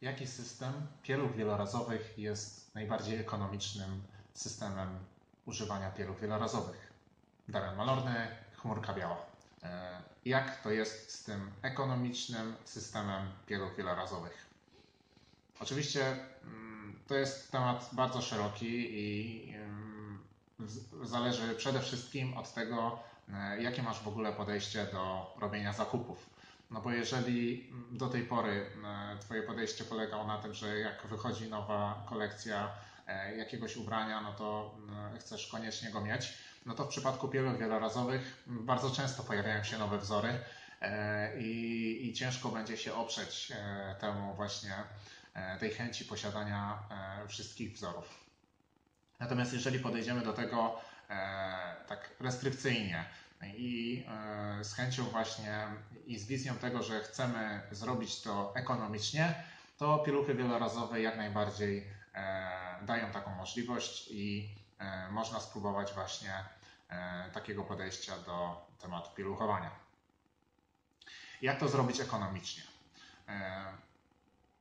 Jaki system pieluch wielorazowych jest najbardziej ekonomicznym systemem używania pieluch wielorazowych? Damian Malorny, chmurka biała. E, jak to jest z tym ekonomicznym systemem pieluch wielorazowych? Oczywiście mm, to jest temat bardzo szeroki i mm, zależy przede wszystkim od tego, e, jakie masz w ogóle podejście do robienia zakupów. No bo jeżeli do tej pory e, Twoje podejście polegało na tym, że jak wychodzi nowa kolekcja e, jakiegoś ubrania, no to chcesz koniecznie go mieć, no to w przypadku pieluch wielorazowych bardzo często pojawiają się nowe wzory i, i ciężko będzie się oprzeć temu właśnie tej chęci posiadania wszystkich wzorów. Natomiast jeżeli podejdziemy do tego tak restrykcyjnie, i e, z chęcią właśnie i z wizją tego, że chcemy zrobić to ekonomicznie, to pieluchy wielorazowe jak najbardziej e, dają taką możliwość i e, można spróbować właśnie takiego podejścia do tematu pieluchowania. Jak to zrobić ekonomicznie?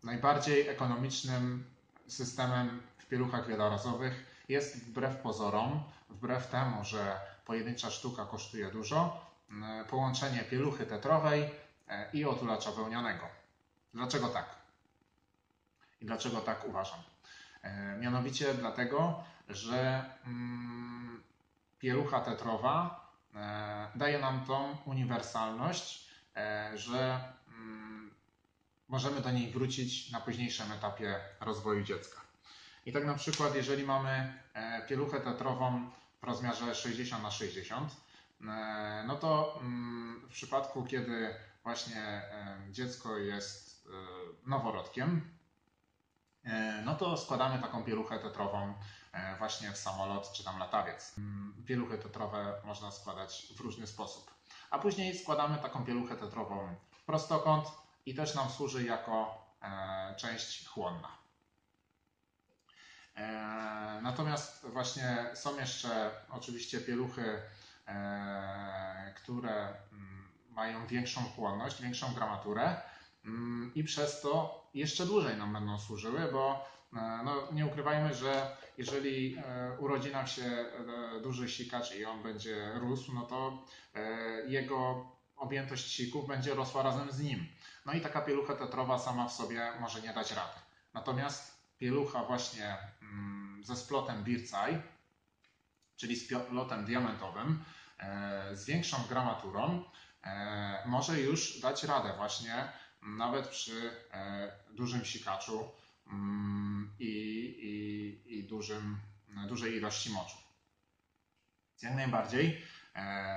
Najbardziej ekonomicznym systemem w pieluchach wielorazowych jest wbrew pozorom, wbrew temu, że pojedyncza sztuka kosztuje dużo, mm, połączenie pieluchy tetrowej e, i otulacza wełnianego. Dlaczego tak? I dlaczego tak uważam? E, mianowicie dlatego, że mm, pielucha tetrowa e, daje nam tą uniwersalność, że mm, możemy do niej wrócić na późniejszym etapie rozwoju dziecka. I tak na przykład, jeżeli mamy pieluchę tetrową w rozmiarze 60 na 60, e, no to mm, w przypadku, kiedy właśnie e, dziecko jest e, noworodkiem, no to składamy taką pieluchę tetrową właśnie w samolot czy tam latawiec. Mm, pieluchy tetrowe można składać w różny sposób. A później składamy taką pieluchę tetrową w prostokąt i też nam służy jako część chłonna. E, natomiast właśnie są jeszcze oczywiście pieluchy, e, które mm, mają większą chłonność, większą gramaturę mm, i przez to jeszcze dłużej nam będą służyły, bo e, no, nie ukrywajmy, że jeżeli urodzi nam się duży sikacz i on będzie rósł, no to jego objętość sików będzie rosła razem z nim. No i taka pielucha tetrowa sama w sobie może nie dać rady. Natomiast pielucha właśnie ze splotem Bircaj, czyli z splotem diamentowym, e, z większą gramaturą, e, może już dać radę właśnie nawet przy e, dużym sikaczu mm, i, i, i dużym, dużej ilości moczu. Jak najbardziej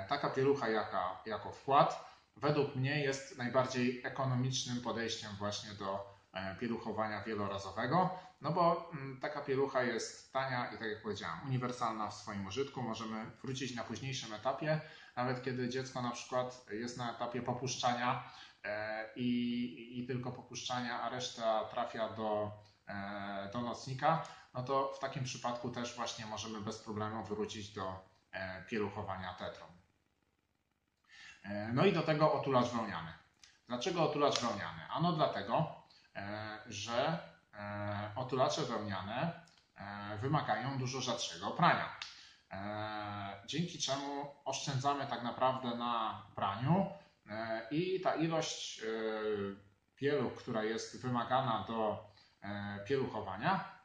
taka pielucha jaka, jako wkład według mnie jest najbardziej ekonomicznym podejściem właśnie do pieluchowania wielorazowego, no bo mm, taka pielucha jest tania i tak jak powiedziałam, uniwersalna w swoim użytku. Możemy wrócić na późniejszym etapie, nawet kiedy dziecko na przykład jest na etapie popuszczania e, i, i tylko popuszczania, a reszta trafia do, e, do nocnika, no to w takim przypadku też właśnie możemy bez problemu wrócić do pieluchowania tetrą. No i do tego otulacz wełniany. Dlaczego otulacz wełniany? Ano dlatego, E, że e, otulacze wełniane e, wymagają dużo rzadszego prania. Dzięki czemu oszczędzamy tak naprawdę na praniu i ta ilość pieluch, która jest wymagana do pieluchowania,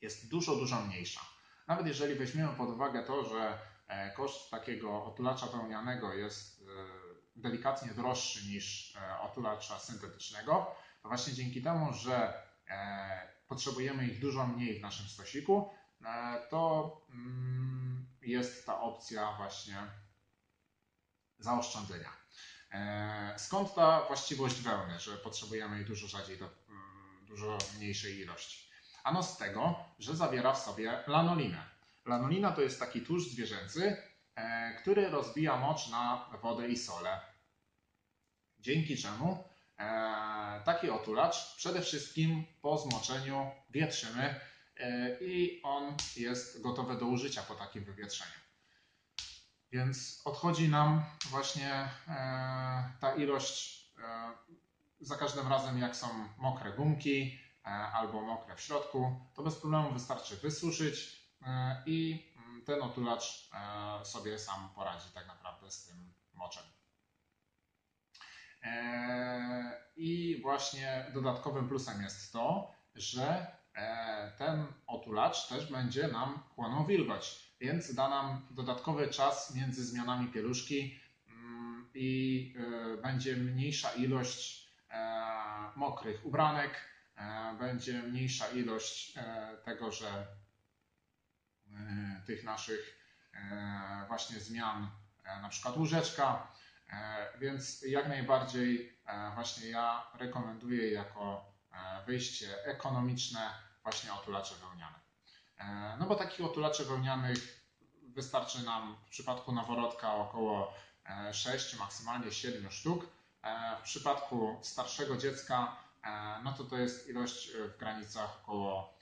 jest dużo, dużo mniejsza. Nawet jeżeli weźmiemy pod uwagę to, że koszt takiego otulacza wełnianego jest delikatnie droższy niż otulacza syntetycznego, to właśnie dzięki temu, że e, potrzebujemy ich dużo mniej w naszym stosiku, e, to mm, jest ta opcja właśnie zaoszczędzenia. E, skąd ta właściwość wełny, że potrzebujemy jej dużo rzadziej, do mm, dużo mniejszej ilości? Ano z tego, że zawiera w sobie lanolinę. Lanolina to jest taki tłuszcz zwierzęcy, który rozbija mocz na wodę i sole. Dzięki czemu taki otulacz przede wszystkim po zmoczeniu wietrzymy e, i on jest gotowy do użycia po takim wywietrzeniu. Więc odchodzi nam właśnie e, ta ilość za każdym razem, jak są mokre gumki e, albo mokre w środku, to bez problemu wystarczy wysuszyć e, i mm, ten otulacz e, sobie sam poradzi tak naprawdę z tym moczem. E, I właśnie dodatkowym plusem jest to, że e, ten otulacz też będzie nam chłonął wilgoć, więc da nam dodatkowy czas między zmianami pieluszki mm, i e, będzie mniejsza ilość mokrych ubranek, będzie mniejsza ilość tego, że tych naszych właśnie zmian, na przykład łóżeczka, Więc jak najbardziej e, właśnie ja rekomenduję jako e, wyjście ekonomiczne właśnie otulacze wełniane. E, No bo takich otulaczy wełnianych wystarczy nam w przypadku noworodka około 6, maksymalnie 7 sztuk. E, W przypadku starszego dziecka e, no to to jest ilość e, w granicach około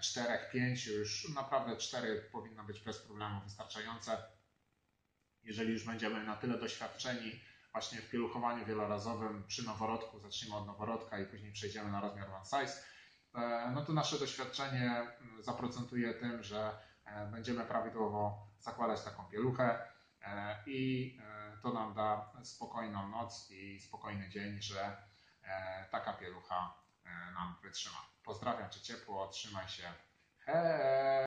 4-5, już naprawdę 4 powinno być bez problemu wystarczające jeżeli już będziemy na tyle doświadczeni właśnie w pieluchowaniu wielorazowym przy noworodku, zacznijmy od noworodka i później przejdziemy na rozmiar one size, e, no to nasze doświadczenie mm, zaprocentuje tym, że e, będziemy prawidłowo zakładać taką pieluchę e, i to nam da spokojną noc i spokojny dzień, że taka pielucha nam wytrzyma. Pozdrawiam Cię ciepło, trzymaj się. Hej!